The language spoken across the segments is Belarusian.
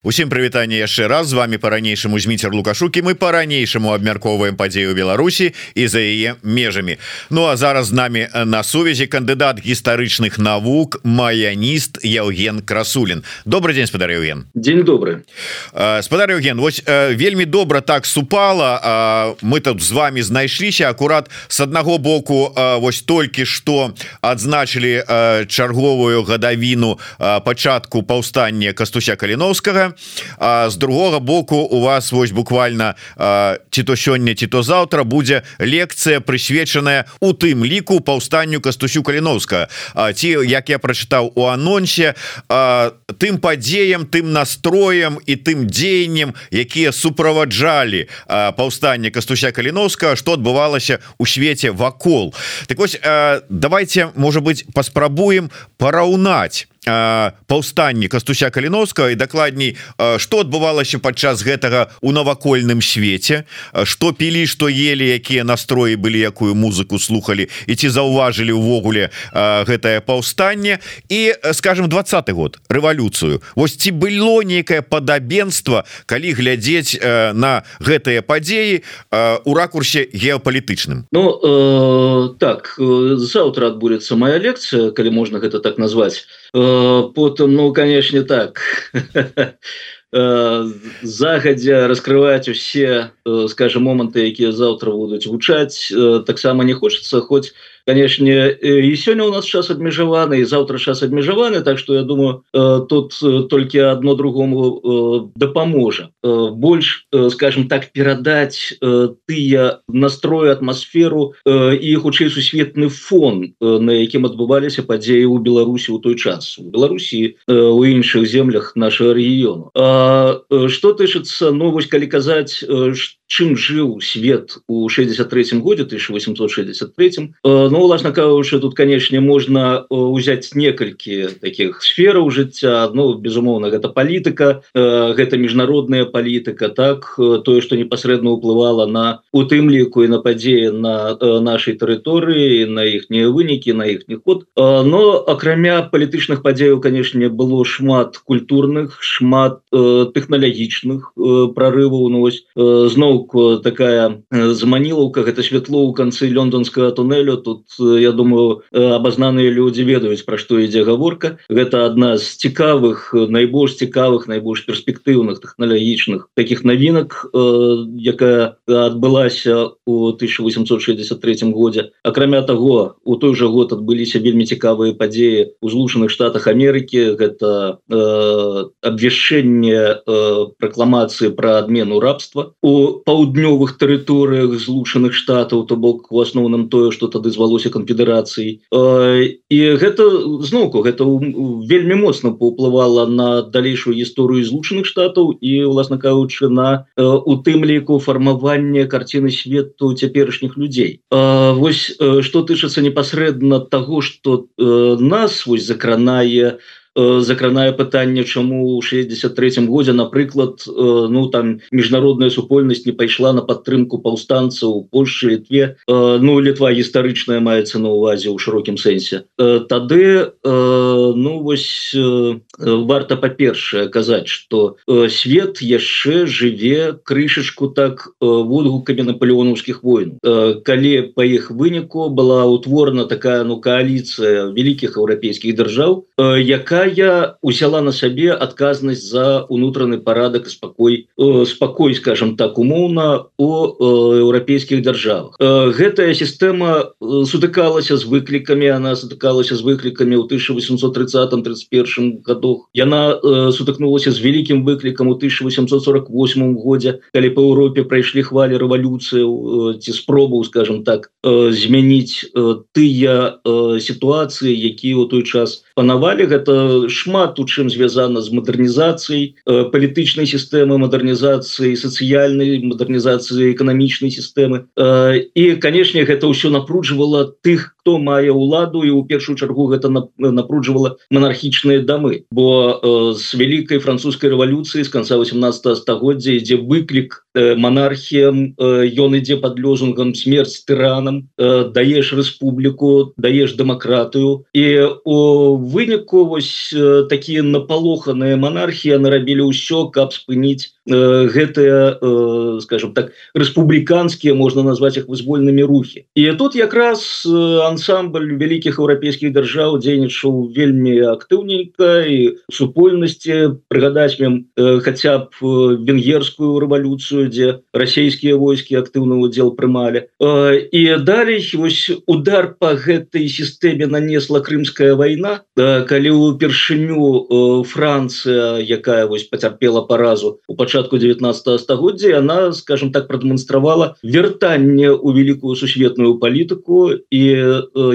Усім прывітанне яшчэ раз. З вами по-ранейшаму зміцер лукашукі мы по-ранейшаму абмяркоўваем падзею Беларусі і за яе межамі. Ну а зараз з нами на сувязі кандыдат гістарычных навук маяніст Яўген красулин добрый день спадар Евген день добрый спадар Евген Вось вельмі добра так супала. Мы тут з вами знайшліся акурат с аднаго боку вось толькі что адзначылі чарговую гадавіну пачатку паўстання кастуся каліновскага а з другога боку у вас вось буквально ці то сёння ці то заўтра будзе лекцыя прысвечаная у тым ліку паўстанню кастусю каліновска ці як я прачытаў у анонсе тым падзеям тым настроем і тым дзеяннем якія суправаджалі паўстанне кастуся каліновска что адбывалася у свеце вакол. Так вось давайте можа быть паспрабуем параўнаць паўстанні кастуся каліновскага і дакладней что адбывалася падчас гэтага у навакольным свеце что пілі что ели якія настроі былі якую музыку слухали і ці заўважылі увогуле гэтае паўстанне. І скажем двадцатый год рэвалюцыю. Вось ці было нейкае падабенство калі глядзець на гэтыя падзеі у ракурсе геапалітычным? Ну э, так завтра адбудзецца моя лекцыя калі можна гэта так назваць. Э, потым ну канешне так. Э, загадзя раскрываць усе э, скажем моманты якія заўтра будуць гучаць таксама не хочется хоць конечно и сегодня у нас час абмежаваны и завтра час абмежаваны так что я думаю э, тут э, только одно другому э, дапаможа больше скажем так перадать тыя настрою атмосферу и хутчэй сусветны фон на якім адбываліся падзеі у беларусі у той час. У беларусі у іншых землях нашего региону что тычыцца новость ну, калі казаць что чым жыў свет у 63 годзе 1863 Ну уласна кажучы тут канешне можна ўзяць некалькі таких сфераў жыцця. Ну безумоўна гэта палітыка гэта міжнародная палітыка так тое что непасрэдна ўплывала на у тым ліку і на падзеі на нашай тэрыторыі на іхнія вынікі на іхні ход. Но акрамя палітычных падзеяў канешне было шмат культурных шмат тэхналагічных прорываў ну, зноў зноўку такая заманілаўка гэта святло ў канцы лёндонскага туннелю тут э, я думаю э, абазнаныя людзі ведаюць пра што ідзе гаворка гэта адна з цікавых найбольш цікавых найбольш перспектыўных тэхналагічных таких навінак якая адбылася у 1863 годзе акрамя того у той жа год адбыліся вельмі цікавыя падзеі у злучаных штатах Амерыкі гэта абвяшчэнне пракламацыі пра адмену рабства у паўднёвых тэрыторыях злучаных штатаў то бок у асноўным тое что тады звалося канфедэрацыі і гэта зноўку гэта вельмі моцна паўплывала на далейшую гісторыю злучаных штатаў і уласна кажучы на у тым ліку фармаванне карціны свету цяперашніх людзей. Вось что тычыцца непасрэдна того что нас вось закранае у Э, закранае пытанне чаму у 63 годзе напрыклад э, ну там міжнародная супольнасць не пайшла на падтрымку паўстанцаў Польшы літве. Э, ну літва гістарычная маецца на увазе ў шырокім сэнсе. Тады ну вось варта па-першае казаць что свет яшчэ жыве крышачку так водгукамі наполеонаўскіх войн. Калі па іх выніку была утворана такая ну коаліцыя вялікіх еўрапейскіх дзяржаў якая узяла на сабе адказнасць за унутраны парадак спакой э, спакой скажем так умоўна у э, еўрапейскіх дзяржавах. Э, гэтая сістэма сутыкалася з выклікамі она сутыкалася з выклікамі ў 1830 31 яна сутыкнулася з вялікім выклікам у 1848 годзе калі по Еўропе прайшлі хвалі рэвалюцыю ці спробу скажем так змяніць тыя сітуацыі якія ў той час панавалі гэта шмат у чым звязана з мадэрнізацыяй э, палітычнай сістэмы мадэрнізацыі сацыяльнай мадэрнізацыі эканамічнай сістэмы. Э, і канешне гэта ўсё напружвала тых хто мае ўладу і ў першую чаргу гэта напружвала монархічныя дамы. Бо э, з вялікай французскай рэвалюцыі з конца 18 стагоддзя ідзе выклік монархіям ён ідзе под лёзунгам смерть тыранам даеш рэспубліку даеш дэмакратыю. І у выніку вось такія напалоханыя монархія нарабілі ўсё каб спыніць гэтыя скажем так рэспубліканскія можна назваць их вызвольнымі рухи і тут якраз ансамбль вялікіх еўрапейскіх дзяржаў дзейнічаў вельмі актыўненька і супольнасці прыгадаць мем хотя б венгерскую рэвалюцыю дзе расійскія войскі актыўны удзел прымалі. І далей вось удар по гэтай сістэме нанесла крымская вайна. Калі упершыню Францыя якая вось пацярпела паразу у пачатку 19 стагоддзя она скажем так прадэманстравала вяртанне у великкую сусветную палітыку і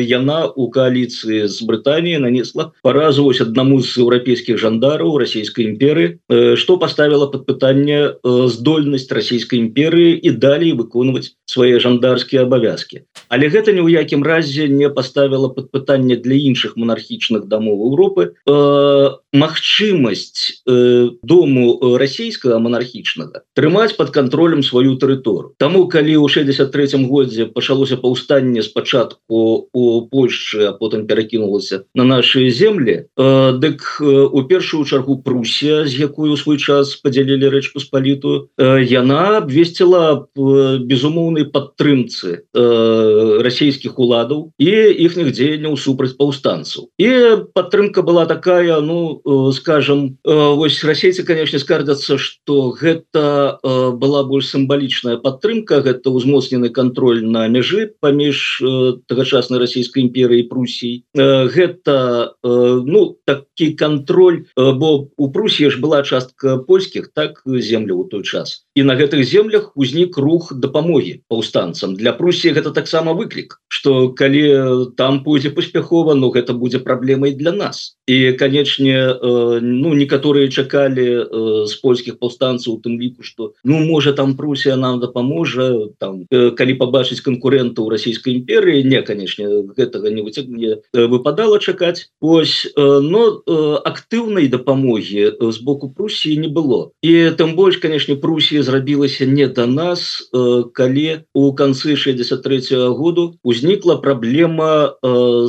яна у коаліцыі з Брытаніяй нанесла паразу ось аднаму з еўрапейскіх жандараў расійскай імперы что поставила под пытанне здольнасць расійскай імперыі і далей выконваць свае жандарскія абавязки але гэта ні ў якім разе не поставила под пытанне для іншых монархічных домов Европы э, магчымасць э, дому расійскага монархічнага трымаць под контролем сваю тэрытору Таму калі ў 63 годзе пачалося паўстанне спачатку у Польшчы а потым перакінулася на наши землі э, дык у першую чаргу Прусія з якую у свой час подзялілі рэч паспалітую э, яна абвесціла э, безумоўнай падтрымцы э, расійскіх уладаў і іхніх дзеянняў супраць паўстанцаў. І падтрымка была такая ну э, скажем э, вось расейцы конечно скардзяцца что гэта э, была больш сімвалічная падтрымка гэта ўзмоцнены контроль на мяжы паміж э, тагачаснай расійскай імперыі Прусій э, гэта э, ну такі контроль э, бо у Прусіі ж была частка польскіх так землю у той час. І на гэтых землях узнік рух дапамогі паўстанцам. Для Прусіі гэта таксама выклік что калі там пойдзе паспяхова но гэта будзе праблемай для нас. І канечне э, ну некаторыя чакалі э, з польскіх паўстанцаў у тым ліку что ну можа там Прусія нам дапаможа там э, калі побачыць конкурентаў расійскай імперыі не канечне гэтага не выцягне выпадала чакаць ось но актыўнай дапамогі з боку Прусіі не было. І там больш канешне Прусія зрабілася не до нас калі у канцы 63 -го году узнікла праблема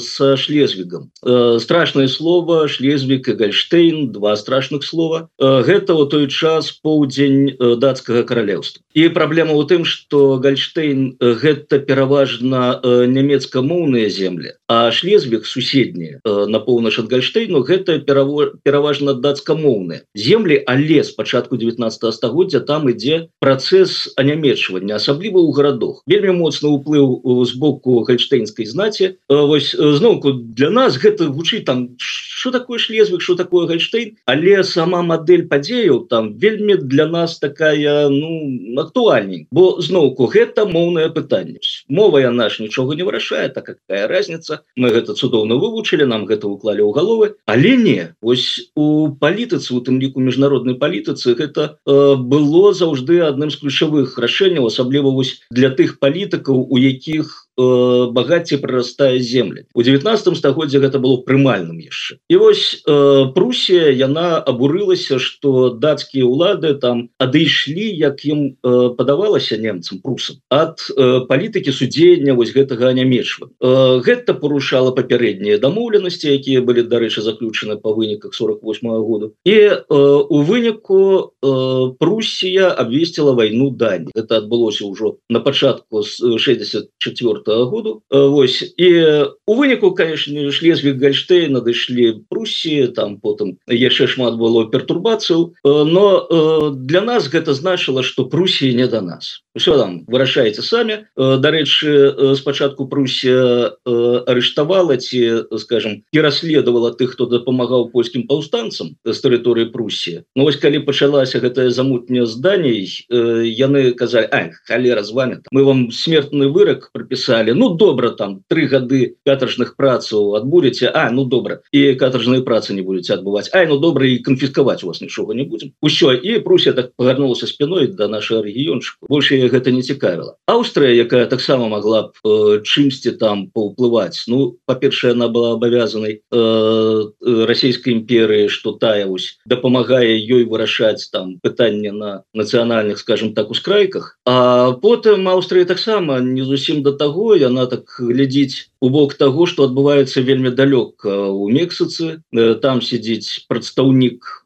со шлезвігам страшное слово шлезвік и гальштейн два страшных слова. Гэта у той час поўдзень датскага каралеўства. І праблема у тым что гальштейн гэта пераважна нямецка-моўныя земли а шлезвік суседнія на поўнач от гальштейну гэта пераважна дацкамоўныя земли але спачатку 19 стагоддзя там ідзе працэс анямечвання асабліва ў гарадах. Вельмі моцны ўплыў з боку гальштейнской знаці. Вось зноўку для нас гэта гучыць там что такое шлезвик что такое гальштейн? Але сама модель падзеяў там вельмі для нас такая ну актуальней. Бо зноўку гэта моўное пытанне. Мова я наш нічога не вырашае так какая разница. Мы гэта цудоўна вывучылі нам гэта уклалі ў галовы. Але не ось у палітыцы у тым ліку міжнароднай палітыцы гэта э, было заўжды адным з ключавых рашэнняў асабліва вось для тых палітыкаў у якіх Э, багацце прырастае землі у 19 стагоддзе гэта было прымальным яшчэ і вось э, Прусія яна абурылася что дацкія ўлады там адышлі як ім э, падавалася немцам прусам ад э, палітыкі судзення вось гэтага нямечва э, гэта парушала папярэднія дамоўленасці якія былі дарэчы заключаны па выніках 48 -го году і э, у выніку э, Прусія абвесціла вайну дань это адбылося ўжо на пачатку з 64 году Вось і у выніку конечно шлезвік гальштей надышлі Прусіі там потым яшчэ шмат было пертурбацыяў но для нас гэта значыла что Прусіі не до нас все там вырашаеце самі дарэчы спачатку Прусія арыштавала ці скажем і расследавала тых хто дапамагаў польскім паўстанцам з тэрыторыі Прусіі Ну вось калі пачалася гэтае замутня зданий яны казалі халера з вами мы вам смертны вырак припісалі писали ну добра там три гады катаржных працаў адбудзеце А ну добра і катаржныя працы не будете адбываць Ай ну добра і канфіскаваць у вас нічога не будем усё. І Прусія так пагарнулася спиной до нашего рэгіёнчыку больше гэта не цікавіла Аўстрыя якая таксама могла б э, чымсьці там паўплываць ну па-першае она была абавязанай э, расійскай імперыі что тая ось дапамагае ёй вырашаць там пытанне на нацыянальных скажем так ускрайках. А потым Аўстрыя таксама не зусім того таго яна так глядзіць у бок того что адбываецца вельмі далёка у мексыцы. Там сядзіць прадстаўнік Э,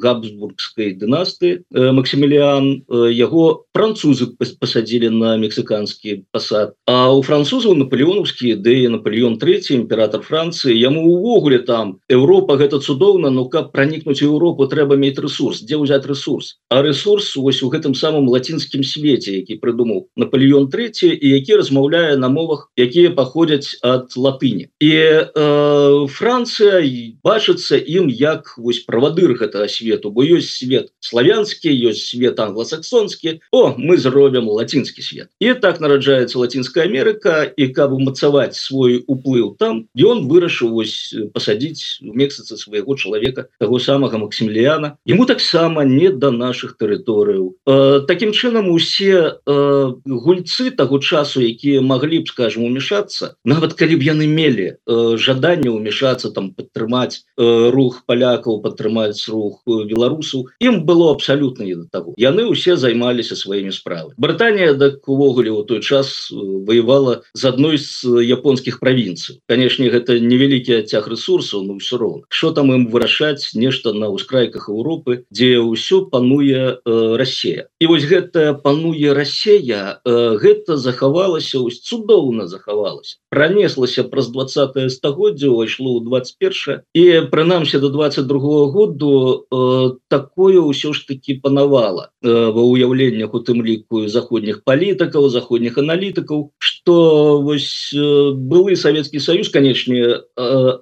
габсбургской дынасты Максимилиан яго французы посадили на мексиканский посад а у французов наполеоновские ідэи наполеон третий император франции яму увогуле там Европа гэта цудоўна но каб проникнуть Европу трэба мець ресурс где взять ресурс а ресурс ось у гэтым самым латинскім свете які придумал наполеон третий и які размаўляе на мовах якія походят от латыни и э, Франция бачыцца им як вось правадыр гэтага свету бо ёсць свет славянскі ёсць свет англосаксонскі. О мы зробім лацінскі свет. І так нараджаецца лацінская Америка і каб умацаваць свой уплыў там ён вырашыў вось пасадзіць у месяцы свайго чалавека того самага Максімліяна ему таксама не до наших тэрыторыяў. Э, Такім чынам усе э, гульцы того часу якія маглі б скажем умешацца нават калі б яны мелі э, жаданне умешацца там падтрымаць э, рух палякаў падтрымаць рух беларусаў ім было абсалютна не до того. Яны ўсе займаліся сваімі справы Брытанія так увогуле у той час э, воевала з адной з японскіх правінцый канешне гэта невялікі адцяг ресурсаў но ўсё роўна что там ім вырашаць нешта на ускрайках Европы дзе ўсё пануе э, Россия. І вось гэта пануе Россия э, гэта захавалася ось цудоўна захавалася. Пронеслася праз 20 стагоддзя увайшло ў 21 і прынамсі до 22 -го году э, такое ўсё ж таки панавала э, ва уяўленнях у тым ліку заходніх палітыкаў заходніх аналітыкаў что вось э, былы Савецкі Союз канечне э,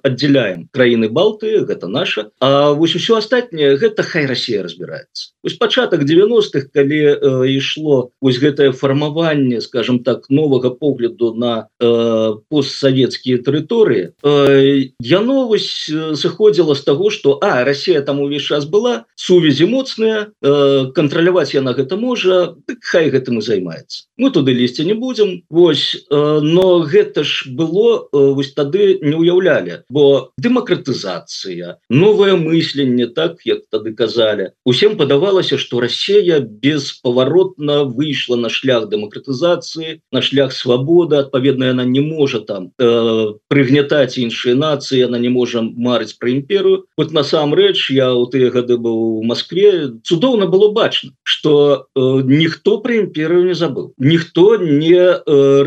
аддзяляем краіны балты гэта наша А вось усё астатняе гэта хай Россия разбирается ось пачатак 90-х калі э, ішло вось гэтае фармаванне скажем так новага погляду на э, постсавецкія тэрыторыі э, яно вось сыходзіла з таго что а Россия там увесь час была сувязі моцная э, кантраляваць яна гэта можа так хай гэтым і займаецца. Мы туды лезці не будем Вось э, но гэта ж было э, вось тады не уяўлялі бо дэмакратызацыя новое мысленне так як тады казалі. Усім падавалася что Россия беспаваротна выйшла на шлях дэмакратызацыі на шлях свабоды адпаведна она не можа там э, прыгнятаць іншыя нацыі она не можа марыць про імперыю. Вот насамрэч я у тыя гады быў у Москве цудоўна было бачна что э, ніхто про імперыю не забыл ніхто не э,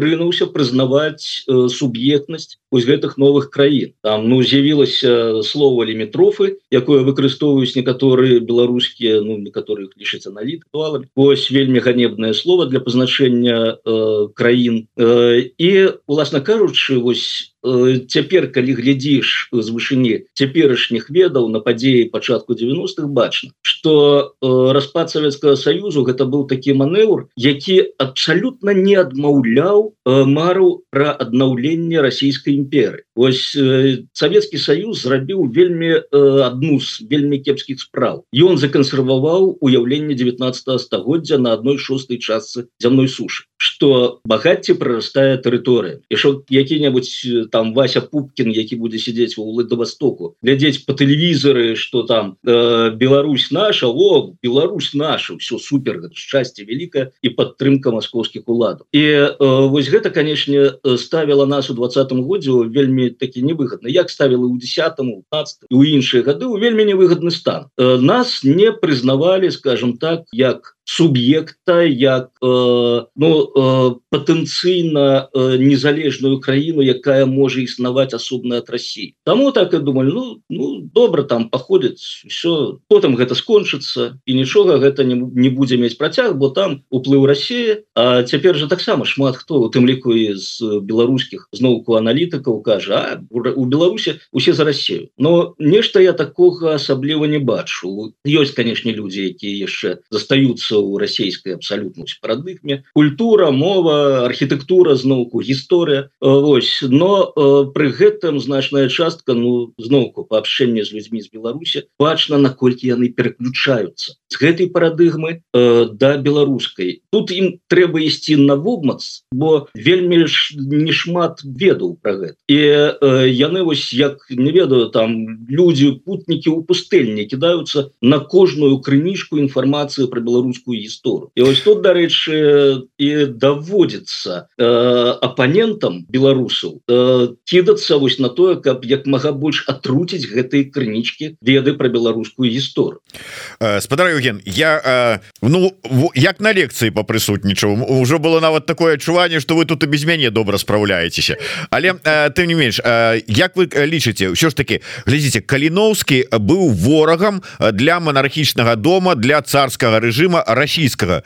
рынуўся прызнаваць э, суб'ектнасць ось гэтых новых краін. Там ну з'явілася слова лімітрофы якое выкарыстоўваюць некаторыя беларускія ну некаторых лічыць аналітуалами ось вельмі ганебнае слово для пазначэння э, краін. Э, і уласна кажучы вось цяпер калі глядзіш з вышыні цяперашніх ведаў на падзеі пачатку 90-х бачна что распад Савецкага союзу гэта быў такі манеўр які абсалютна не адмаўляў мару пра аднаўленне расійскай імперы ось э, Савецкі союз зрабіў вельмі э, адну з вельмі кепскіх спраў. Ён закансерваваў уяўленне 19 стагоддзя на адной шостой частцы зямной сушы что багацце прорастае тэрыторыя і що які-небудзь там Вася Пупкин які будзе сидеть у Владивостоку глядеть по телевизоры что там э, Беларусь наша о Беларусь наша все супер счастье великое и подтрымка московских уладов и э, вось гэта конечно ставила нас у двадцатом годзе вельмі таки невыгодно. Як ставила у десятому у іншыя гады у вельмі невыгодны стан. Э, нас не признавали скажем так як суб'екта як э, ну э, патэнцыйна э, незалежную краіну якая можа існаваць асобна ад Росіі Таму так и думали ну, ну добра там паходзіць все потым гэта скончыцца і нічога гэта не, не будзе мець працяг бо там уплыў России. А цяпер же таксама шмат хто у тым ліку з беларускіх зноўку аналітыкаў кажа у Беларуси усе за Россию но нешта я такога асабліва не бачу. Ёсць канешне людзі якія яшчэ застаюцца ў расійскай абсалютна парадыгме культура мова архітэктура зноўку гісторыя. Вось но э, пры гэтым значная частка ну зноўку паабшэнне з людзьмі з Беларусі бачна наколькі яны пераключаюцца з гэтай парадыгмы э, да беларускай. Тут ім трэба ісці на вобмац бо вельмі ж не шмат ведаў про гэта. І э, яны вось як не ведаю там людзі путнікі ў пустэльні кідаюцца на кожную крынішку інфармацыю про беларускую беларускую гісторыю і ось тут дарэчы і даводзіцца э, апанентам беларусаў э, кідацца вось на тое каб як мага больш атруціць гэтай крынічкі веды про беларускую гісторыю. Э, спадар Евген я э, ну як на лекцыі по прысутнічаў уже было нават такое адчуванне что вы тут і без мяне добра спраўляецеся. Але э, ты не менш э, як вы лічыце ўсё ж таки глядзіце каліноўскі быў ворагам для монархічнага дома для царскага режима расійскага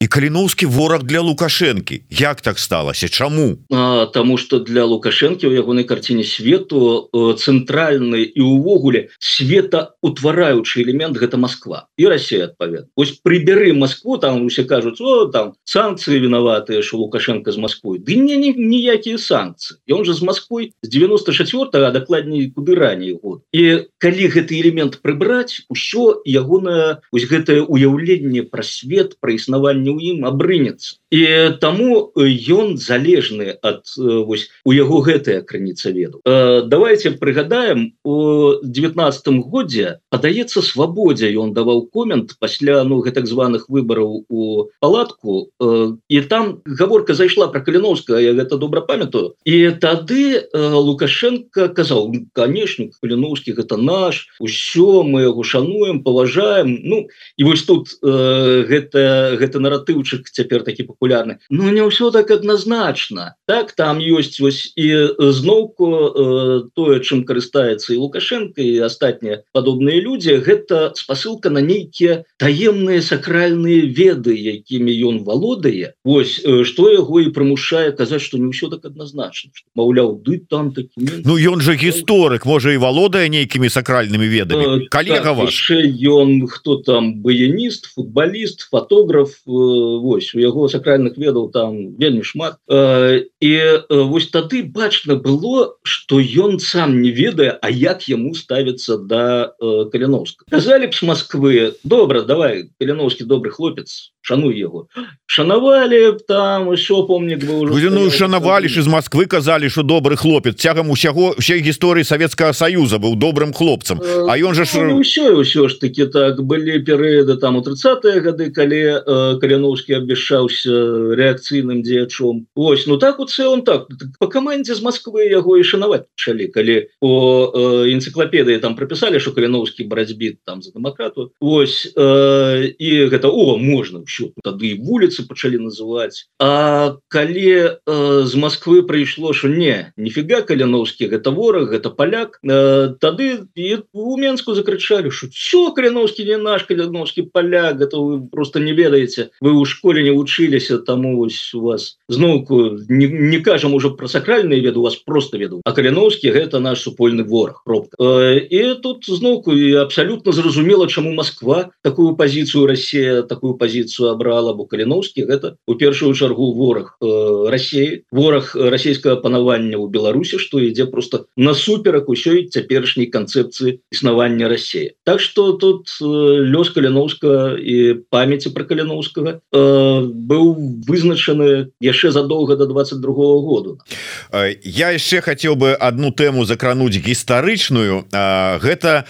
і каліноўскі вораг для лукашэнкі як так сталася чаму? А, тому что для лукашэнкі у ягонай карціне свету цэнтральны і увогуле света утвараючы элемент гэта Москва. І Россия адпавед ось прыбяры Москву там усе кажуць о там санкцыі вінаватыя що лукашенко з Москвой ды не ніякія санкцыі. Он же з Москвой з 94 а дакладней куды раней год. І калі гэты элемент прыбраць усё ягонае ось гэтае уяўленне пра свет пра існаванне не ў ім абрынецца і таму ён залежны ад вось у яго гэтая крыніца веду. Давайте прыгадаем у девятнадцатым годзе падаецца свабодзе ён даваў комент пасля ну гэтак званых выбараў у палатку і там гаворка зайшла про каліновска я гэта добра памятаю. І тады лукашенко казаў канешнік каліновскі гэта наш усё мы яго шануем паважаем ну і вось тут гэта гэта наратыўчык цяпер такі папулярны Ну не ўсё так адназначна. Так там ёсць вось і зноўку э, тое чым карыстаецца і лукашенко і астатнія падобныя людзі. Гэта спасылка на нейкія таемныя сакральныя веды якімі ён валодае. Вось что яго і прымушае казаць что не ўсё так адназначна. Маўляў ды там такі Ну ён же гісторык можа і валодае нейкімі сакральнымі ведамі. Калега так, ваш. ён хто там баяніст футболіст фотограф э, вось у яго сакральных ведаў там вельмі шмат э, і э, вось тады бачна было что ён сам не ведае А як яму ставіцца до да, э, каляновска казалі б с Москвы добра давай каляновскі добрый хлопец шану его шанавалі там еще помнік ну, шанавалі ж из Москвы казалі что добрый хлопец. Цягам усяго ўсей гісторыі Савецкага союза быў добрым хлопцам. А ён же ж ўсё ўсё ж таки так. Былі перыяды там у 30 гады калі э, каляновскі абвяшаўся рэакцыйным дзеячом. Вось ну так у цэлым так по камандзе з Москвы яго і шанаваць чалі калі по э, энцыклапедыі там прапісалі что каляновскі барацьбіт там за дэмакрату. Вось э, і гэта о можна ўсё тады вуліцы пачалі называць А калі э, з Москвы прыйшло що не нифига каляновскі гэта вораг гэта поляк э, тады у Мску закрычалі що все каляновскі не наш каляновскі поляк это вы просто не ведаеце вы у школе не вучыліся таму вось у вас зноўку не, не кажам уже про сакральные веду вас просто веду а каляновскі гэта наш супольны вораг пробка э, і тут зноўку і абсолютно зразумела чаму Москва такую позицию Россия такую позицию абрала бо каліновскі гэта у першую чаргу вораг э, России вораг расійскага панавання ў Беларусі что ідзе просто насуперак усёй цяперашняй канцэпцыі існавання России Так что тут э, лёс каляновска і памяці про каляновскага э, быў вызначаны яшчэ задолго до 22 -го году. Э, я яшчэ хотел бы одну тэму закрануть гістарычную. Гэта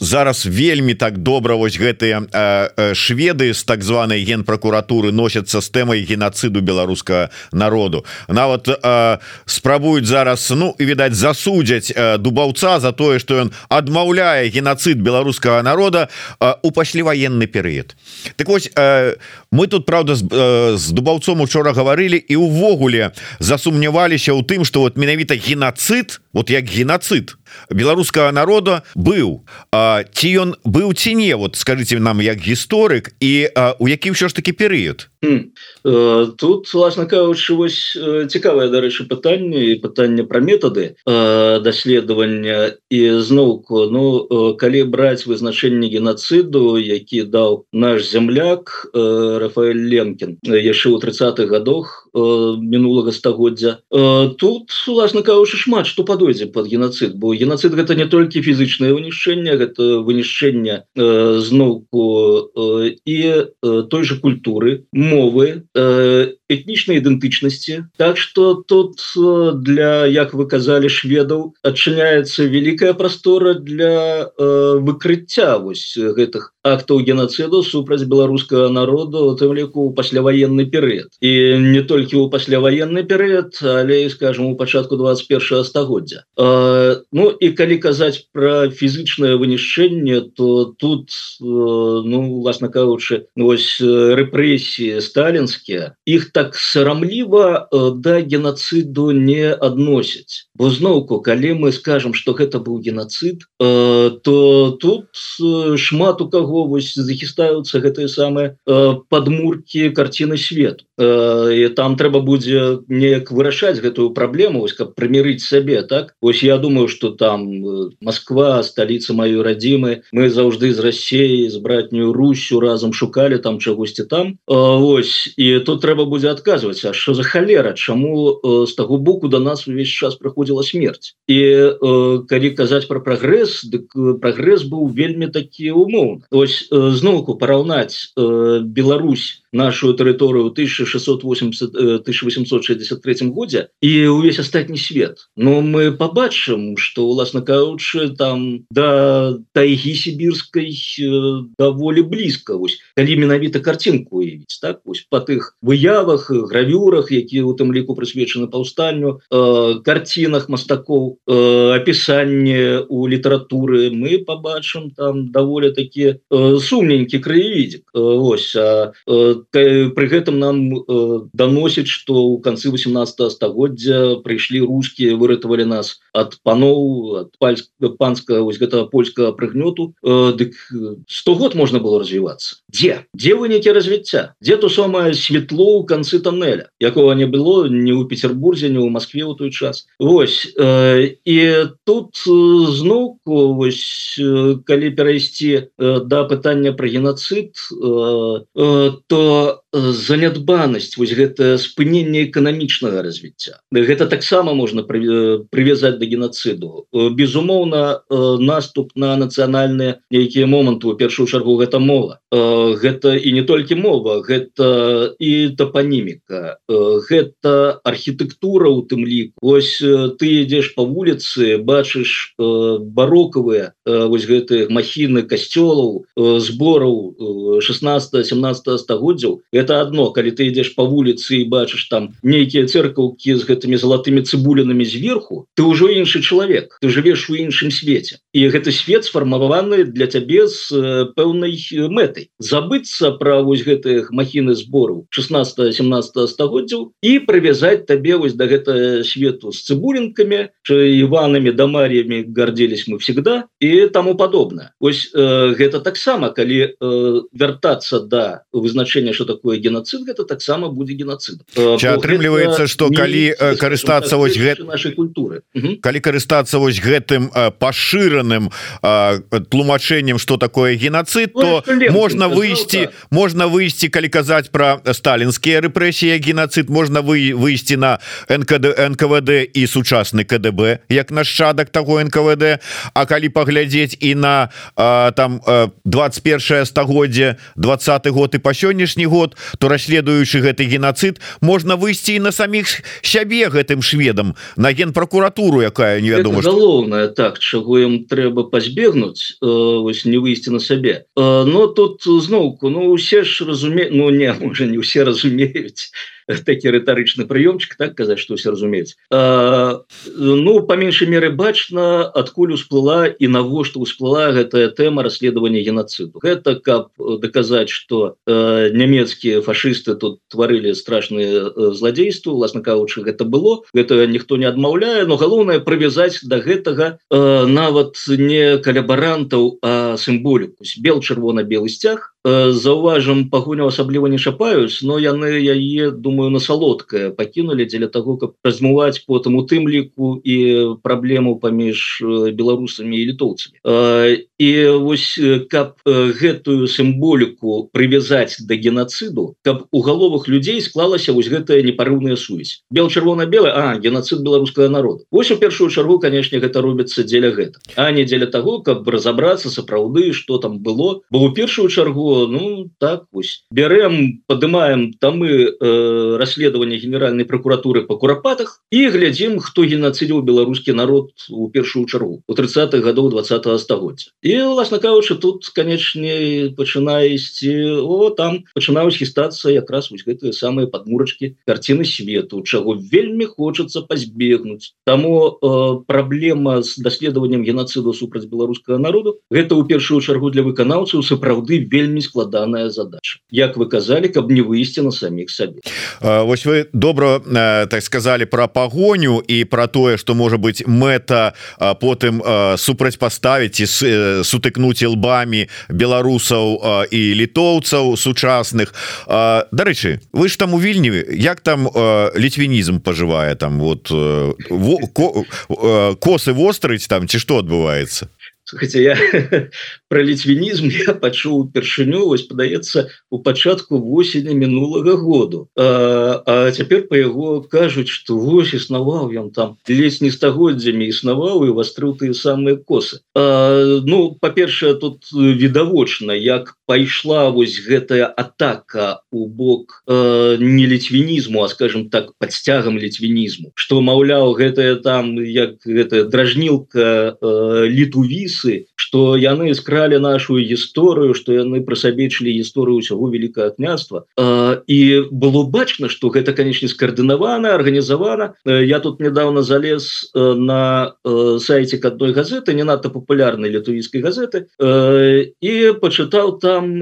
зараз вельмі так добра вось гэтыя шведы з так званых званай генпракуратуры носятся с тэмай геноциду беларускага народу. Нават э, спрабуюць зараз ну і відаць засудзяць э, дубаўца за тое что ён адмаўляе геноцид беларускага народа э, у пасляваенны перыяд. Так вось э, мы тут правда з, дубаўцом учора гаварылі і увогуле засумняваліся ў тым что вот менавіта геноцид вот як геноцид беларускага народа быў. Ці ён быў ці не вот скажите нам як гісторык і у які ўсё ж таки перыяд? Э, тут власна кажучы вось э, цікавае дарэчы пытанне і пытанне пра метады э, даследавання. І зноўку Ну калі браць вызначэнне геноциду які даў наш земляк Рафаэль Ленкін яшчэ ў 30-х годах мінулага стагоддзя. Тут власна кажучы шмат што падойдзе под геноцид бо геноцид гэта не толькі фізычнае вынішчэнне гэта вынішчэнне зноўку і той же культуры мовы э, этнічнай ідэнтычнасці так что тут для як вы казалі шведаў адчыняецца великкая прастора для э, выкрыцця вось гэтых актаў геноциду супраць беларускага народу тым ліку пасляваенны перыяд. І не толькі ў пасляваенны перыяд але скажем у пачатку 21 стагоддзя. Ну і калі казаць про фізычнае вынішчэнне то тут ну власна кажучы вось рэпрэсіі сталінскія іх так сарамліва да геноциду не адносяць бо зноўку калі мы скажем что гэта быў геноцид то тут шмат у каго вось захістаюцца гэтыя самыя э, падмуркі карціны свету. І там трэба будзе неяк вырашаць гэтую праблему ось каб прымірыць сабе так? Ось я думаю что там Москва столица маёй радзімы мы заўжды з рассеі з братнюю Русю разам шукалі там чагосьці там. Ось і тут трэба будзе адказваць А що за халера чаму з таго боку до нас увесь час праходзіла смерть і калі казаць про прагрэс дык прагрэс быў вельмі такі умоўны. Ось зноўку параўнаць Беларусь нашу тэрыторыю 1680 1863 годзе і увесь астатні свет. Но мы побачым что уласна каучы там да тайгі сібірскай даволі блізка. Вось калі менавіта картинку уявіць так? Вось по тых выявах гравюрах якія у тым ліку прысвечаны паўстанню э, карцінах мастакоў э, опісанне у літаратуры мы побачым там даволі такі э, сумненькі краевідзік э, ось а э, при гэтым нам э, доносіць что у канцы 18 стагоддзя прыйшлі русские выратавалі нас от паноў от панска вось гэтага польскага прыгнёту э, дык 100 год можно было развівацца дзе дзе вынікі развіцця дзе то самое светло у канцы тоннеля якого не было не у петербурзе не у москве у той час Вось э, і тут зноўку калі перайсці да пытання про геноцид то занядбанасць вось гэта спынення эканамічнага развіцця. Гэта таксама можна прывязаць да геноциду. Безумоўна наступ на нацыянальныя нейкія моманты у першую чаргу гэта мова. Гэта і не толькі мова гэта і топаніміка гэта архітэктура у тым лік ось ты ідзеш по вуліцы бачыш барокавыя вось гэтых махіны касцёлаў збораў 16 17 стагоддзяў. Это одно. Калі ты ідзеш по вуліцы і бачыш там нейкія церкаўкі з гэтымі залатымі цыбулінамі зверху ты ўжо іншы чалавек. Ты жывеш у іншым свеце. І гэты свет сфармаваны для цябе з пэўнай мэтай. Забыцца пра вось гэтых махіны збору 16 17 стагоддзяў і прывязаць табе вось да гэта свету з цыбулінкамі іванамі дамар'ямі гордзелись мы всегда і таму падобна ось э, гэта таксама калі э, вяртацца да вызначення что такое геноцид гэта таксама будзе геноцид. Атрымліваецца что калі карыстацца вось гэта нашей культуры. Калі карыстацца вось гэтым пашыраным тлумачэннем что такое геноцид то можна выйсці можна выйсці калі казаць про сталінскія рэпрэсіі геноцид можна вы выйсці на нкд нквд і сучасны КДБ як нашчадак того нквд А калі паглядзець і на а, там 21 стагоддзе 20 год і па сённяшні год то расследуючы гэты геноцид можна выйсці на самих сябе гэтым шведам на генпракуратуру якая не вядома галоўная так чаго ім трэба пазбегнуць э, вось не выйсці на сабе э, но тут зноўку Ну усе ж разуме Ну не уже не усе разумеюць такі рытарычны прыёмчык так казаць что все разумець ну по меншай меры бачна адкуль усплыла і навошта усплыла гэтая тэма расследавання геноциду гэта каб даказаць что нямецкія фашисты тут тварылі страшныя злодзейству власна каучы гэта было гэта ніхто не адмаўляе но галоўнае прывязаць до да гэтага нават не калябарантаў а сімволіку. Бел чырвона-белы сцяг заўважым пагоню асабліва не шапаюць но яны яе думаю на салодкае пакінули дзеля того каб размываць потым у тым ліку і праблему паміж беларусамі і літоўцамі і вось каб гэтую сімволіку прывязаць да геноциду каб у галовах людзей склалася вось гэтая непарыўная сувязь. Бел чырвона-белая а геноцид беларускага народа. Вось у першую чаргу канешне гэта робіцца дзеля гэта а не дзеля того каб разобрацца сапраўды что там было. Бо у першую чаргу зноўку ну так вось бярем падымаем там мы э, расследаванне генеральной прокуратуры по курапатах і глядзім хто геноцидзіў беларускі народ у першую чаргу у 30-х годов 20 -го стагоддзя. І власна кажучы тут канечне пачынае ісці о там пачынаюць хістацца якраз вось гэтыя самыя подмурачки карціны свету чаго вельмі хочацца пазбегнуць. Таму э, праблема з даследаваннем геноциду супраць беларускага народу гэта у першую чаргу для выканаўцаў сапраўды вельмі складаная задача. Як вы казалі каб не выйсці на самих сабе. Вось вы добра так сказали про пагоню і про тое что можа быть мэта потым супрацьпаставіць і сутыкнуць лбамі беларусаў і літоўцаў сучасных. Дарэчы вы ж там у вільні як там літвінізм пожывае там вот косы вострыць там ці што адбываецца? Хотя я про літвінізм я пачуў упершыню вось падаецца у пачатку восені мінулага году. А, а цяпер по яго кажуць что вось існаваў ён там ледзь не стагоддзямі існаваў і вастрыў тыя самыя косы. А, ну па-першае тут відавочна як пайшла вось гэтая атака у бок э, не літвінізму а скажем так под сцягам літвінізму что маўляў гэтая там як гэта дражнілка літувісы что яны скралі нашу гісторыю что яны пра сабечылі гісторыю ўсяго великкае княства і было бачна что гэта канечне скаардынавана арганізавана э, я тут недавно залез э, на э, сайте адной газеты не надто популярнай літувійской газеты і почытаў там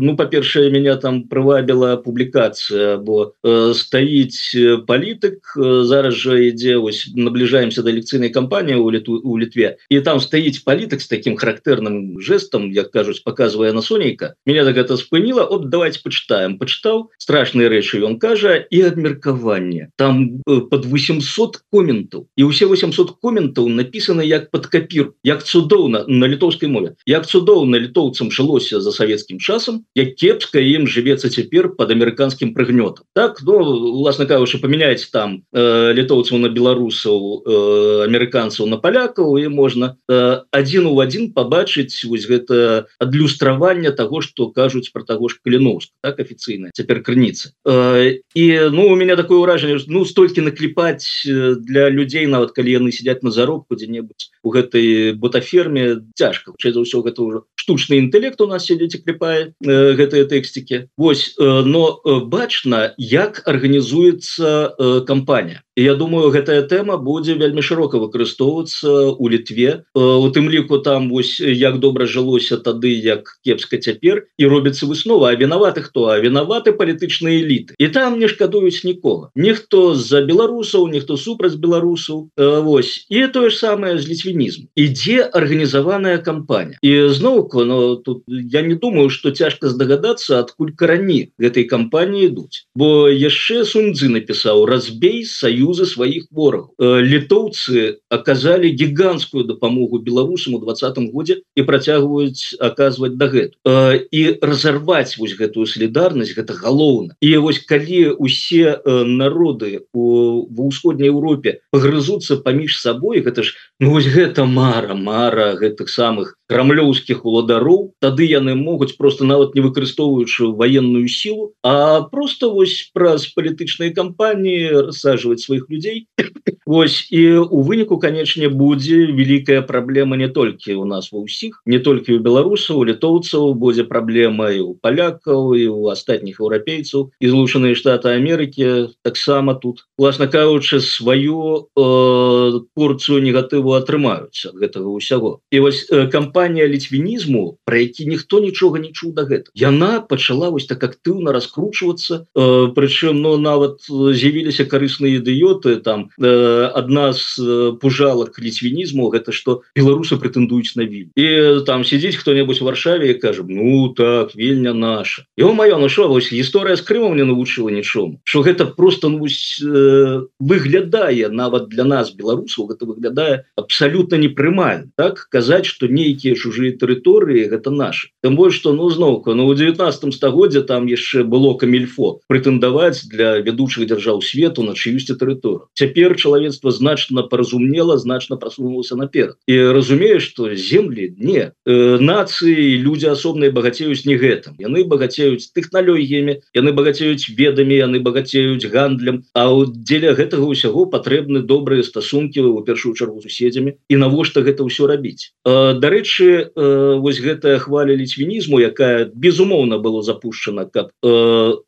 ну па-першае меня там прывабіла публікацыя бо стаіць палітык зараз жа ідзе вось набліжаемся да лекцыйнай кампаніі у літу у літве і там стаіць палітык з таким характэрным жестам як кажуць показывае на сонейка меня так это спыніла от давайте почитаем почытаў страшныя рэчы ён кажа і абмеркаванне там э, под 800 коментаў і усе 800 коментаў написано як под капір як цудоўна на літоўскай мове. Як цудоўна літоўцам жылося за савецкім часам як кепска ім жывецца цяпер под амерыканскім прыгнётам так ну уласна кажучы памяняць там э, літоўцаў на беларусаў э, амерыканцаў на палякаў і можна э, адзін у адзін побачыць вось гэта адлюстраванне того что кажуць про таго ж каліновск так афіцыйна цяпер крыніцы э, і ну у меня такое ўражанне ну столькі накліпаць э, для людзей нават калі яны сядзяць на заробку дзе-небудзь у гэтай бутаферме цяжка. За ўсё гэта ўжо штучны інтэлект у нас сядзе ці кліпае э, гэтыя тэксцікі. Вось э, но э, бачна як арганізуецца э, кампанія я думаю гэтая тэма будзе вельмі шырока выкарыстоўвацца у літве э, у тым ліку там вось як добра жылося тады як кепска цяпер і робіцца выснова а вінаваты хто а вінаваты палітычныя эліты і там не шкадуюць нікога. Ніхто з-за беларусаў ніхто супраць беларусаў э, Вось. І тое ж самае з ліцвінізм ідзе арганізаваная кампанія. І зноўку но тут я не думаю что цяжка здагадацца адкуль карані гэтай кампаніі ідуць. Бо яшчэ суньдзы напісаў разбей саюз саюза сваіх ворагаў э, літоўцы аказалі гігантскую дапамогу беларусам у двадцатым годзе і працягваюць аказваць дагэту. Э, і разарваць вось гэтую солідарнасць гэта галоўна. І вось калі усе э, народы у ва ўсходняй Еўропе пагрызуцца паміж сабой гэта ж ну вось гэта мара мара гэтых самых крамлёўскіх уладароў тады яны могуць просто нават не выкарыстоўваючы военную силу а просто вось праз палітычныя кампаніі рассаживать сваіх людзей Вось і у выніку канечне будзе великкая праблема не толькі у нас ва ўсіх не толькі у беларусаў літоўцаў будзе праблема і у палякаў і у астатніх еўрапейцаў. І злучаныя штаты Амерыкі таксама тут власна кажучы сваю э, порцыю негатыву атрымаюць гэтага ўсяго. І вось э, кампанія кампанія літвінізму про які ніхто нічога не чуў дагэтуль. Яна пачала вось так актыўна раскручвацца э, прычым но ну, нават з'явіліся карысныя ідыёты там адна э, з э, пужалак літвінізму гэта что беларусы прэтэндуюць на віль і там сидзіць хто-небудзь варшаве кажам ну так вельня наша его маё ну що вось гісторыя з крымом не навучыла нічому что гэта просто ну, э, выглядае нават для нас беларусаў гэта выглядае абсалютна непрымальна так казаць что нейкі нейкія чужыя тэрыторыі гэта наш тым больш что ну зноўку ну у 19 стагоддзе там яшчэ было камільфо прэтэндаваць для вядучых дзяржаў свету на чыюсьці тэрыторыю цяпер чалавецтва значна паразумела значна прасунулася наперад. І разумею что землі не. Э, нацыі люди асобныя багацеюць не гэтым. Яны багацеюць тэхналогіямі яны багацеюць ведамі яны багацеюць гандлем. А вот дзеля гэтага ўсяго патрэбны добрыя стасункі у першую чаргу суседзямі. І навошта гэта ўсё рабіць? Дарэчы вось гэтая хваля ліцвінізму якая безумоўна было запущена как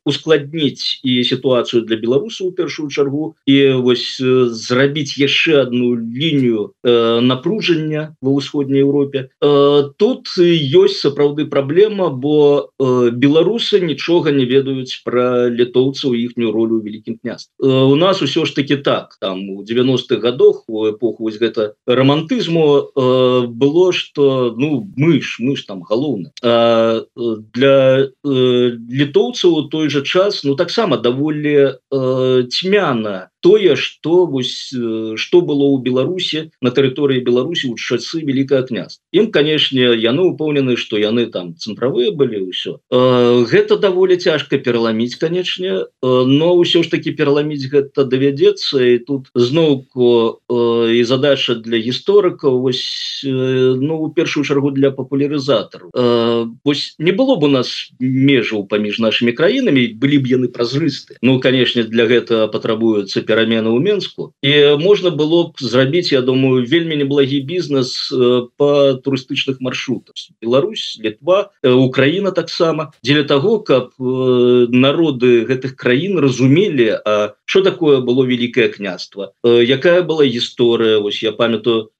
ускладніць і сітуацыю для беларусаў у першую чаргу і вось зрабіць яшчэ одну лінію напружання ва ўсходняй Европе тут ёсць сапраўды праблема бо беларусы нічога не ведаюць про літоўцаў іхнюю ролю великкім княст у нас усё ж таки так там у 90-х годах у эпоху вось гэта романтызму было что ну мы ж мы ж там галоўны для літоўцаў той же час ну таксама даволі цьмяна тое что вось что было у беларусе на тэрыторыі беларусі у часы великое княз им канешне яны упоўнены что яны там цэнтравыя былі ўсё гэта даволі цяжка пераламіць канечне но ўсё ж таки пераламіць гэта давядзецца і тут зноўку і задача для гісторыкаў вось ну першую чаргу для папулярызатару вось не было бы у нас межаў паміж нашими краінамі былі б яны празрысты ну канешне для гэта патрабуецца перамены ў Мску і можна было б зрабіць Я думаю вельмі неблагі бізнес по турыстычных маршрутах. Беларусь літва Украіна таксама. Дзеля того каб народы гэтых краін разумелі А что такое было великое княство? Якая была гісторыя? Вось я памятаю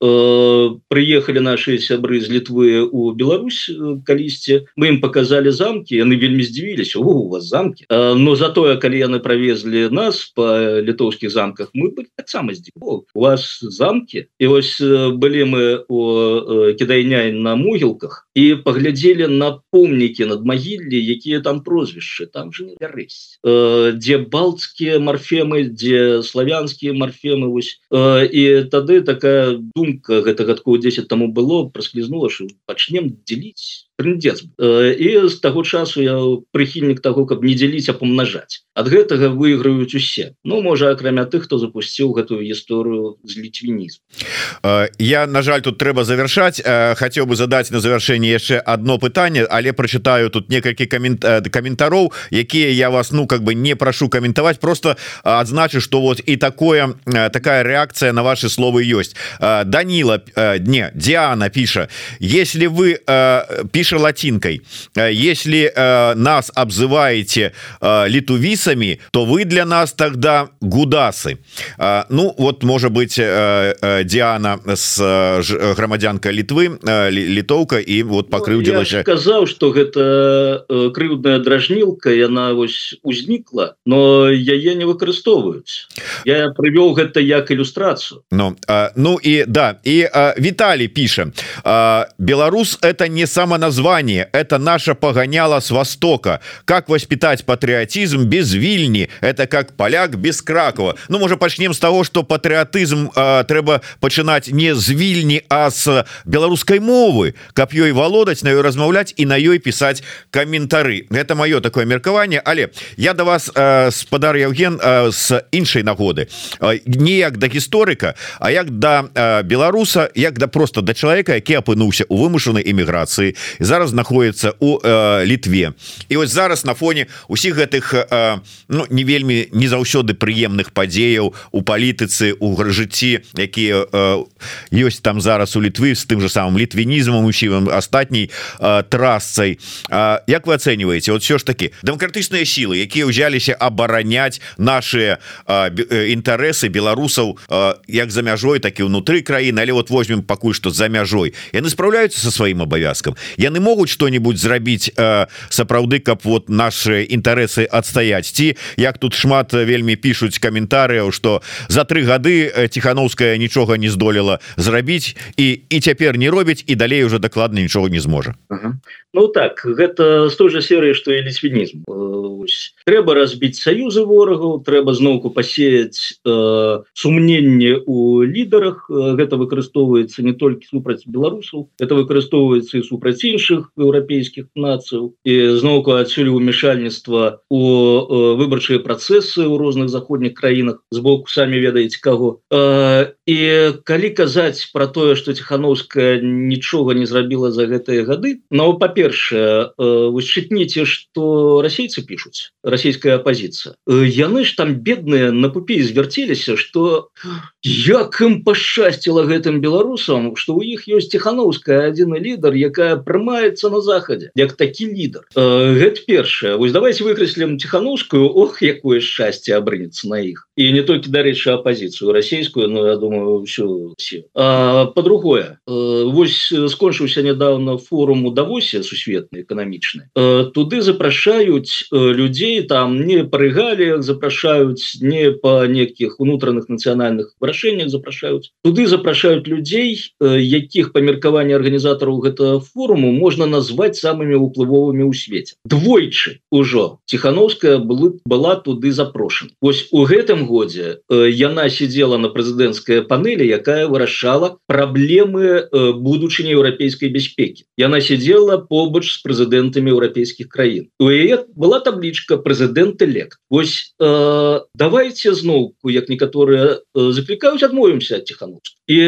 приехали наши сябры з літвы у Беларусь калісьці. Мы им показали замки яны вельмі здзівіліся. У вас замки но затое калі яны провезли нас по літоўским беларускіх замках мы таксама у вас замки і вось былі мы у кідайняй на могілках і паглядзелі на помнікі над магіллі якія там прозвішчы там же рэсь дзе балцкія марфемы дзе славянскія марфемы вось. І тады такая думка гэта гадкоў 10 таму было праслізнула що пачнем дзеліць трындец і з таго часу я прыхільнік того каб не дзяліць а помнажаць ад гэтага выйграюць усе. Ну можа акрамя тых хто запусціў гэтую гісторыю з літвінізм я на жаль тут трэба завершаць хацеў бы задаць на завяршэнне яшчэ одно пытанне але прачытаю тут некалькі камент каментароў якія я вас ну как бы не прашу каментаваць просто адзначу что вот і такое такая реакцыя на ваши словы ёсць. Данила дне Диана піша если вы піша латинкой если э, нас обзываете э, літувісами то вы для нас тогда гудасы. Э, ну вот может быть э, э, Диана с э, грамадзянка літвы э, літоўка і вот пакрыўдзілася ну, сказаў что гэта крыўдная дражнілка яна вось узнікла но яе не выкарыстоўваюць. Я прывёў гэта як ілюстрацыю. Ну э, ну і да і Віталий піша э, Беларус это не само название название это наше погоняло с востока. Как воспитать патриотизм без вильни. Это как поляк без кракова. Ну может почнем с того что патриотизм э, трэба пачынать не з вильни а с беларускай мовы. Каб ёй володаць на размаўлять и на ёй писать комментары это мое такое меркаванне але я до вас э, спадар Евген с іншай нагоды. Э, не як да гісторыка а як да беларуса як да просто да человека які апынуўся у вымушанай эміграцыі зараз знаходіцца у э, літве і вось зараз на фоне усіх гэтых э, ну, не вельмі не заўсёды прыемных падзеяў у палітыцы у жыцці якія ёсць там зараз у літвы з тым же самым літвінізмам усім астатняй трасцай. Як вы ацэньваеце вот все ж таки дэмакратычныя сілы якія ўзяліся абараняць наши інтарэсы беларусаў як за мяжой так і ўнутры краіны але вот возьмем пакуль што за мяжой. Яны спраўляюцца со сваім абавязкам? Яны могуць что-нибудь зрабіць сапраўды каб вот наши інтарэсы адстаяць ці як тут шмат вельмі пишутць каментарыяў что за три гады тихохановская нічога не здолела зрабіць і і цяпер не робіць і далей уже дакладна нічога не зможа. Ага. Ну так гэта з той же серыі что і лісвінізм трэба разбіць саюзы ворагаў трэба зноўку пасеяць э, сумненне у лідарах. Гэта выкарыстоўваецца не толькі супраць беларусаў это выкарыстоўваецца і супраць іншых еўрапейскіх нацыяў. І зноўку адсюль умешальніцтва у выбарчыя працэсы ў розных заходніх краінах з боку самі ведаеце каго. І калі казаць про тое что тихохановская нічога не зрабіла за гэтыя гады но па-першае вышчытніце что расейцы пишутць расійская апозіцыя яны ж там бедныя на пупе звярцеліся что як ім пашчасціла гэтым беларусам что у іх ёсць тихохановская адзіны лідар якая прымаецца на захадзе як такі лідар. Гэта першае. Вось давайте выкрэслем тихохановскую Ох якое шчасце абрынецца на іх і не толькі дарэчы апозіцыю расійскую но я думаю все по-другое вось скончыўся недавно форум у давосе сусветны эканамічны туды запрашаюць людзей там не парыгалі запрашаюць не по некіх унутраных нацыянальных вырашэннях запрашаюць. Туды запрашаюць людзей якіх па меркаванні арганізатараў гэтага форуму можна назваць самымі уплывовымі ў свеце. Двойчы ўжо. Тихохановская была была туды запрошена ось у гэтым годзе яна сидела на прэзідэнцкая панелі якая вырашала праблемы будучыні еўрапейскай бяспекі. Яна сидела побач з прэзідэнтамі еўрапейскіх краін. У яе была таблічка прэзідэнт элект ось э, давайте зноўку як некаторыя заклікаюць адмовімся тихохановск і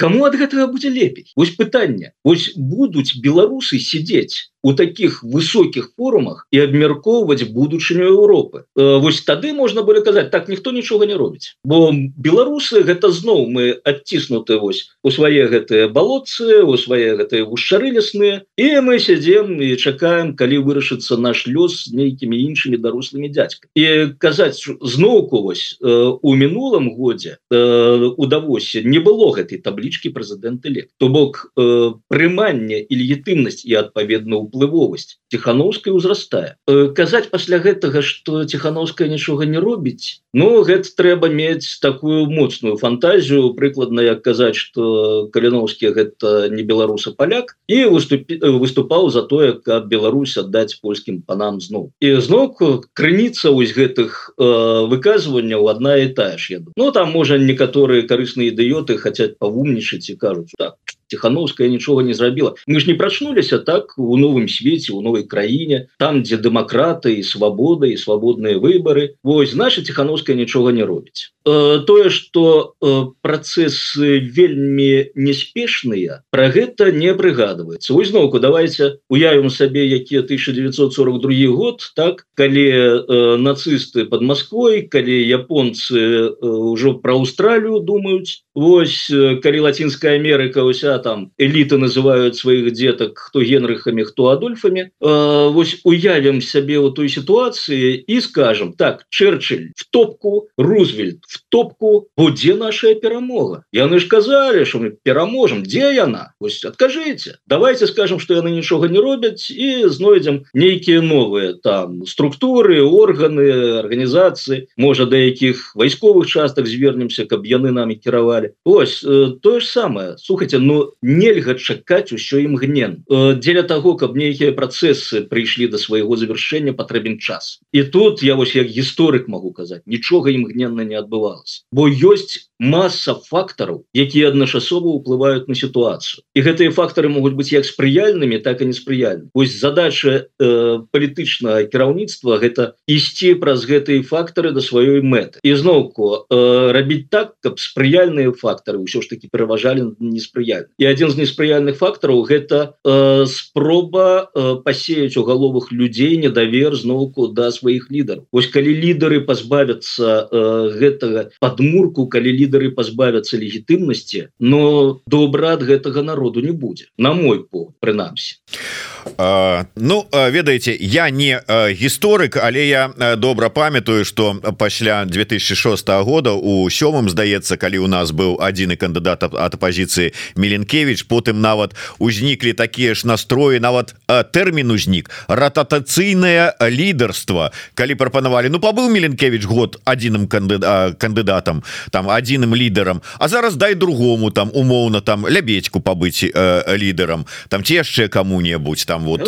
кому ад гэтага будзе лепей вось пытанне вось будуць беларусы сидеть у таких высокіх форумах і абмяркоўваць будучыню Европы. Вось тады можна было казаць так ніхто нічога не робіць бо беларусы гэта зноў мы адціснуты вось у свае гэтыя балотцы у свае гэтыя гушчары лясныя і мы сядзем і чакаем калі вырашыцца наш лёс нейкімі іншымі дарослымі дядзька і казаць зноўку вось у мінулым годзе у давосе не было гэтай таблічкі прэзідэнт элект. То бок прыманне і легітымнасць і адпаведна у уплывовасць тихохановская узрастае казаць пасля гэтага что тихохановская нічога не робіць Ну гэта трэба мець такую моцную фантазію прыкладна як казаць что каліновскі гэта не беларуса поляк і выступі выступаў за тое каб Беларусь аддаць польскім панам зноў. І зноўку крыніца вось гэтых э, выказванняў одна і тая ж еду Ну там можа некаторыя карысныя ідыёты хацяць павумнічаць і кажуць так тихохановская нічога не зрабіла мы ж не прачнуліся так у новым свеце у новой краіне там дзе дэмакраты і свабода і свабодныя выборы. Вось наша тихохановская нічога не робіць э, тое что э, працэсы вельмі неспешныя про гэта не прыгадывается узноўку давайте уявім сабе які 1942 год так? Калі э, нацисты под Москвой калі японцы ўжо про Аўстралію думаюць. Вось калі лацінская Америка уся там эліты называют сваіх детак хто генрыхами хто адольфами э, Вось уявім сябе у той ситуации і скажем так Черчилль в топку Рузвельт в топку будзе наша перамога яны ж казалі что мы пераможем дзе яна Вось откажите. Давайте скажем что яны нічога не робяць і знойдзем нейкіе новые там структуры органы організацыі можа да якіх вайсковых частак звернемся каб яны нами кіравалі. Ось э, тое ж самое слухайте Ну нельга чакаць усё імгнен э, дзеля того каб нейкія працэсы прыйшлі до свайго завяршэння патрэбен час. І тут я вось як гісторык могу казаць. Нічога імгненна не адбывалось бо ёсць масса фактараў якія адначасова ўплываюць на сітуацыю. І гэтыя фактары могуць быць як спрыяльнымі так і неспрыяльны ось задача э, палітычнага кіраўніцтва гэта ісці праз гэтыя фактары да сваёй мэты. Ізноўку э, рабіць так каб спрыяльныя фактары ўсё ж таки пераважалі неспрыяльны і адзін з неспрыяльных фактараў гэта э, спроба э, пасеяць у галовах людзей недавер зноўку да сваіх лідараў. Ось калі лідары пазбавяцца э, гэтага падмурку калі лідары лідары пазбавяцца легітымнасці но добра ад гэтага народу не будзе на мой по прынамсі. Uh, ну ведаеце я не гісторык але я добра памятаю что пасля 2006 года у сёмым здаецца калі у нас быў адзіны кандыдат ад апозіцыі меленкевич потым нават узніклі такія ж настроі нават тэрмін узнік. Рататацыйнае лідарства калі прапанавалі Ну пабыў меленкевич год адзіным кандыда кандыдатам там адзіным лідарам А зараз дай другому там умоўна там лябедьку пабыць э, лідарам там ці яшчэ кому-небудзь там вот.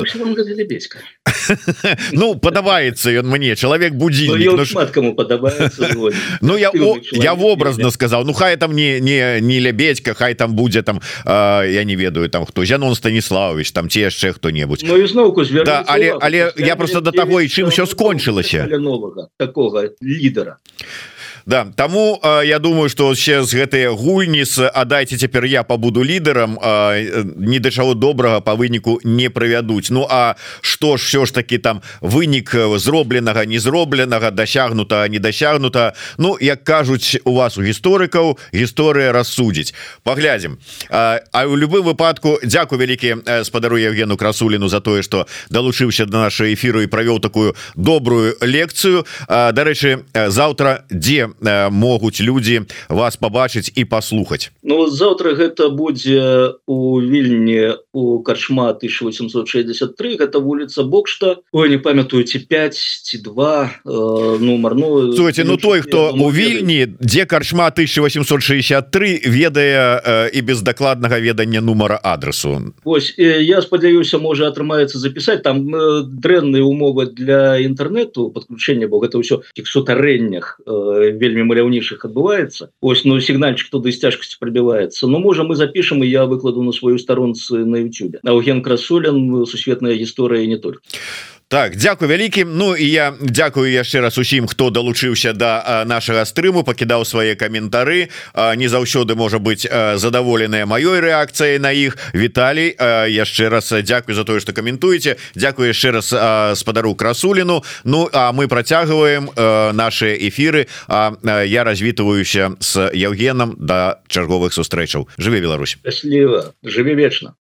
Ну падабаецца ён мне. Чалавек будзільнік ну, шмат кому падабаецца Ну я я вобразно сказал Ну хай там не не не лябедька хай там будзе там я не ведаю там хто Зянон станіславович там ці яшчэ хто-небудзь Ну ізноўку да, але але я просто до таго і чым все скончылася новага такого лідера Да. Таму я думаю что ще з гэтыя гульні с аддайте цяпер я побуду лідарам ні да чаго добрага по выніку не правядуць Ну а что ж все ж таки там вынік зробленага не зробленага дасягнута не дасягнута? Ну як кажуць у вас у гісторыкаў гісторыя рассудзіць. Паглядзім. А, а у любым выпадку Дякую вялікі спадару Евгену красуліну за тое что далучыўся до нашай эфиру і правёў такую добрую лекцыю. Дарэчы завтра дзе могуць люди вас побачыць і послухаць Ну завтра гэта будзе у вільні у каршма 1863 гэта вуліца Бокшта. Ой не памятаюце 5 ці 2 э, нумар. Ну Слушайте, ну той хто у вільні дзе каршма 1863 ведае э, і без дакладнага ведання нумара адресу Вось э, я спадзяюся можа атрымаецца запісаць. Там э, дрэнныя умовы для інтэрнету подключення бо гэта ўсё сутарэннях э, вельмі маляўнейшых адбываецца ось ну сігнальчик туды з цяжкасці прабіваецца Ну можа мы запішам і я выкладу на сваю старонцы на Ютубе Аўген красулен сусветная гісторыя не только так Дякую вялікім Ну і я дзякую яшчэ раз усім хто далучыўся до да, нашага стрыму пакідаў свае каментары. Не заўсёды можа быть задаволеныя маёй рэакцыяй на іх. Віталій яшчэ раз дзякую за тое что каментуеце. Дякую яшчэ раз спадару красуліну. Ну а мы працягваем наши эфиры А я развітваюся с Евгеном до да чарговых сустрэчаў. Жыве Беларусь. Жыве вечна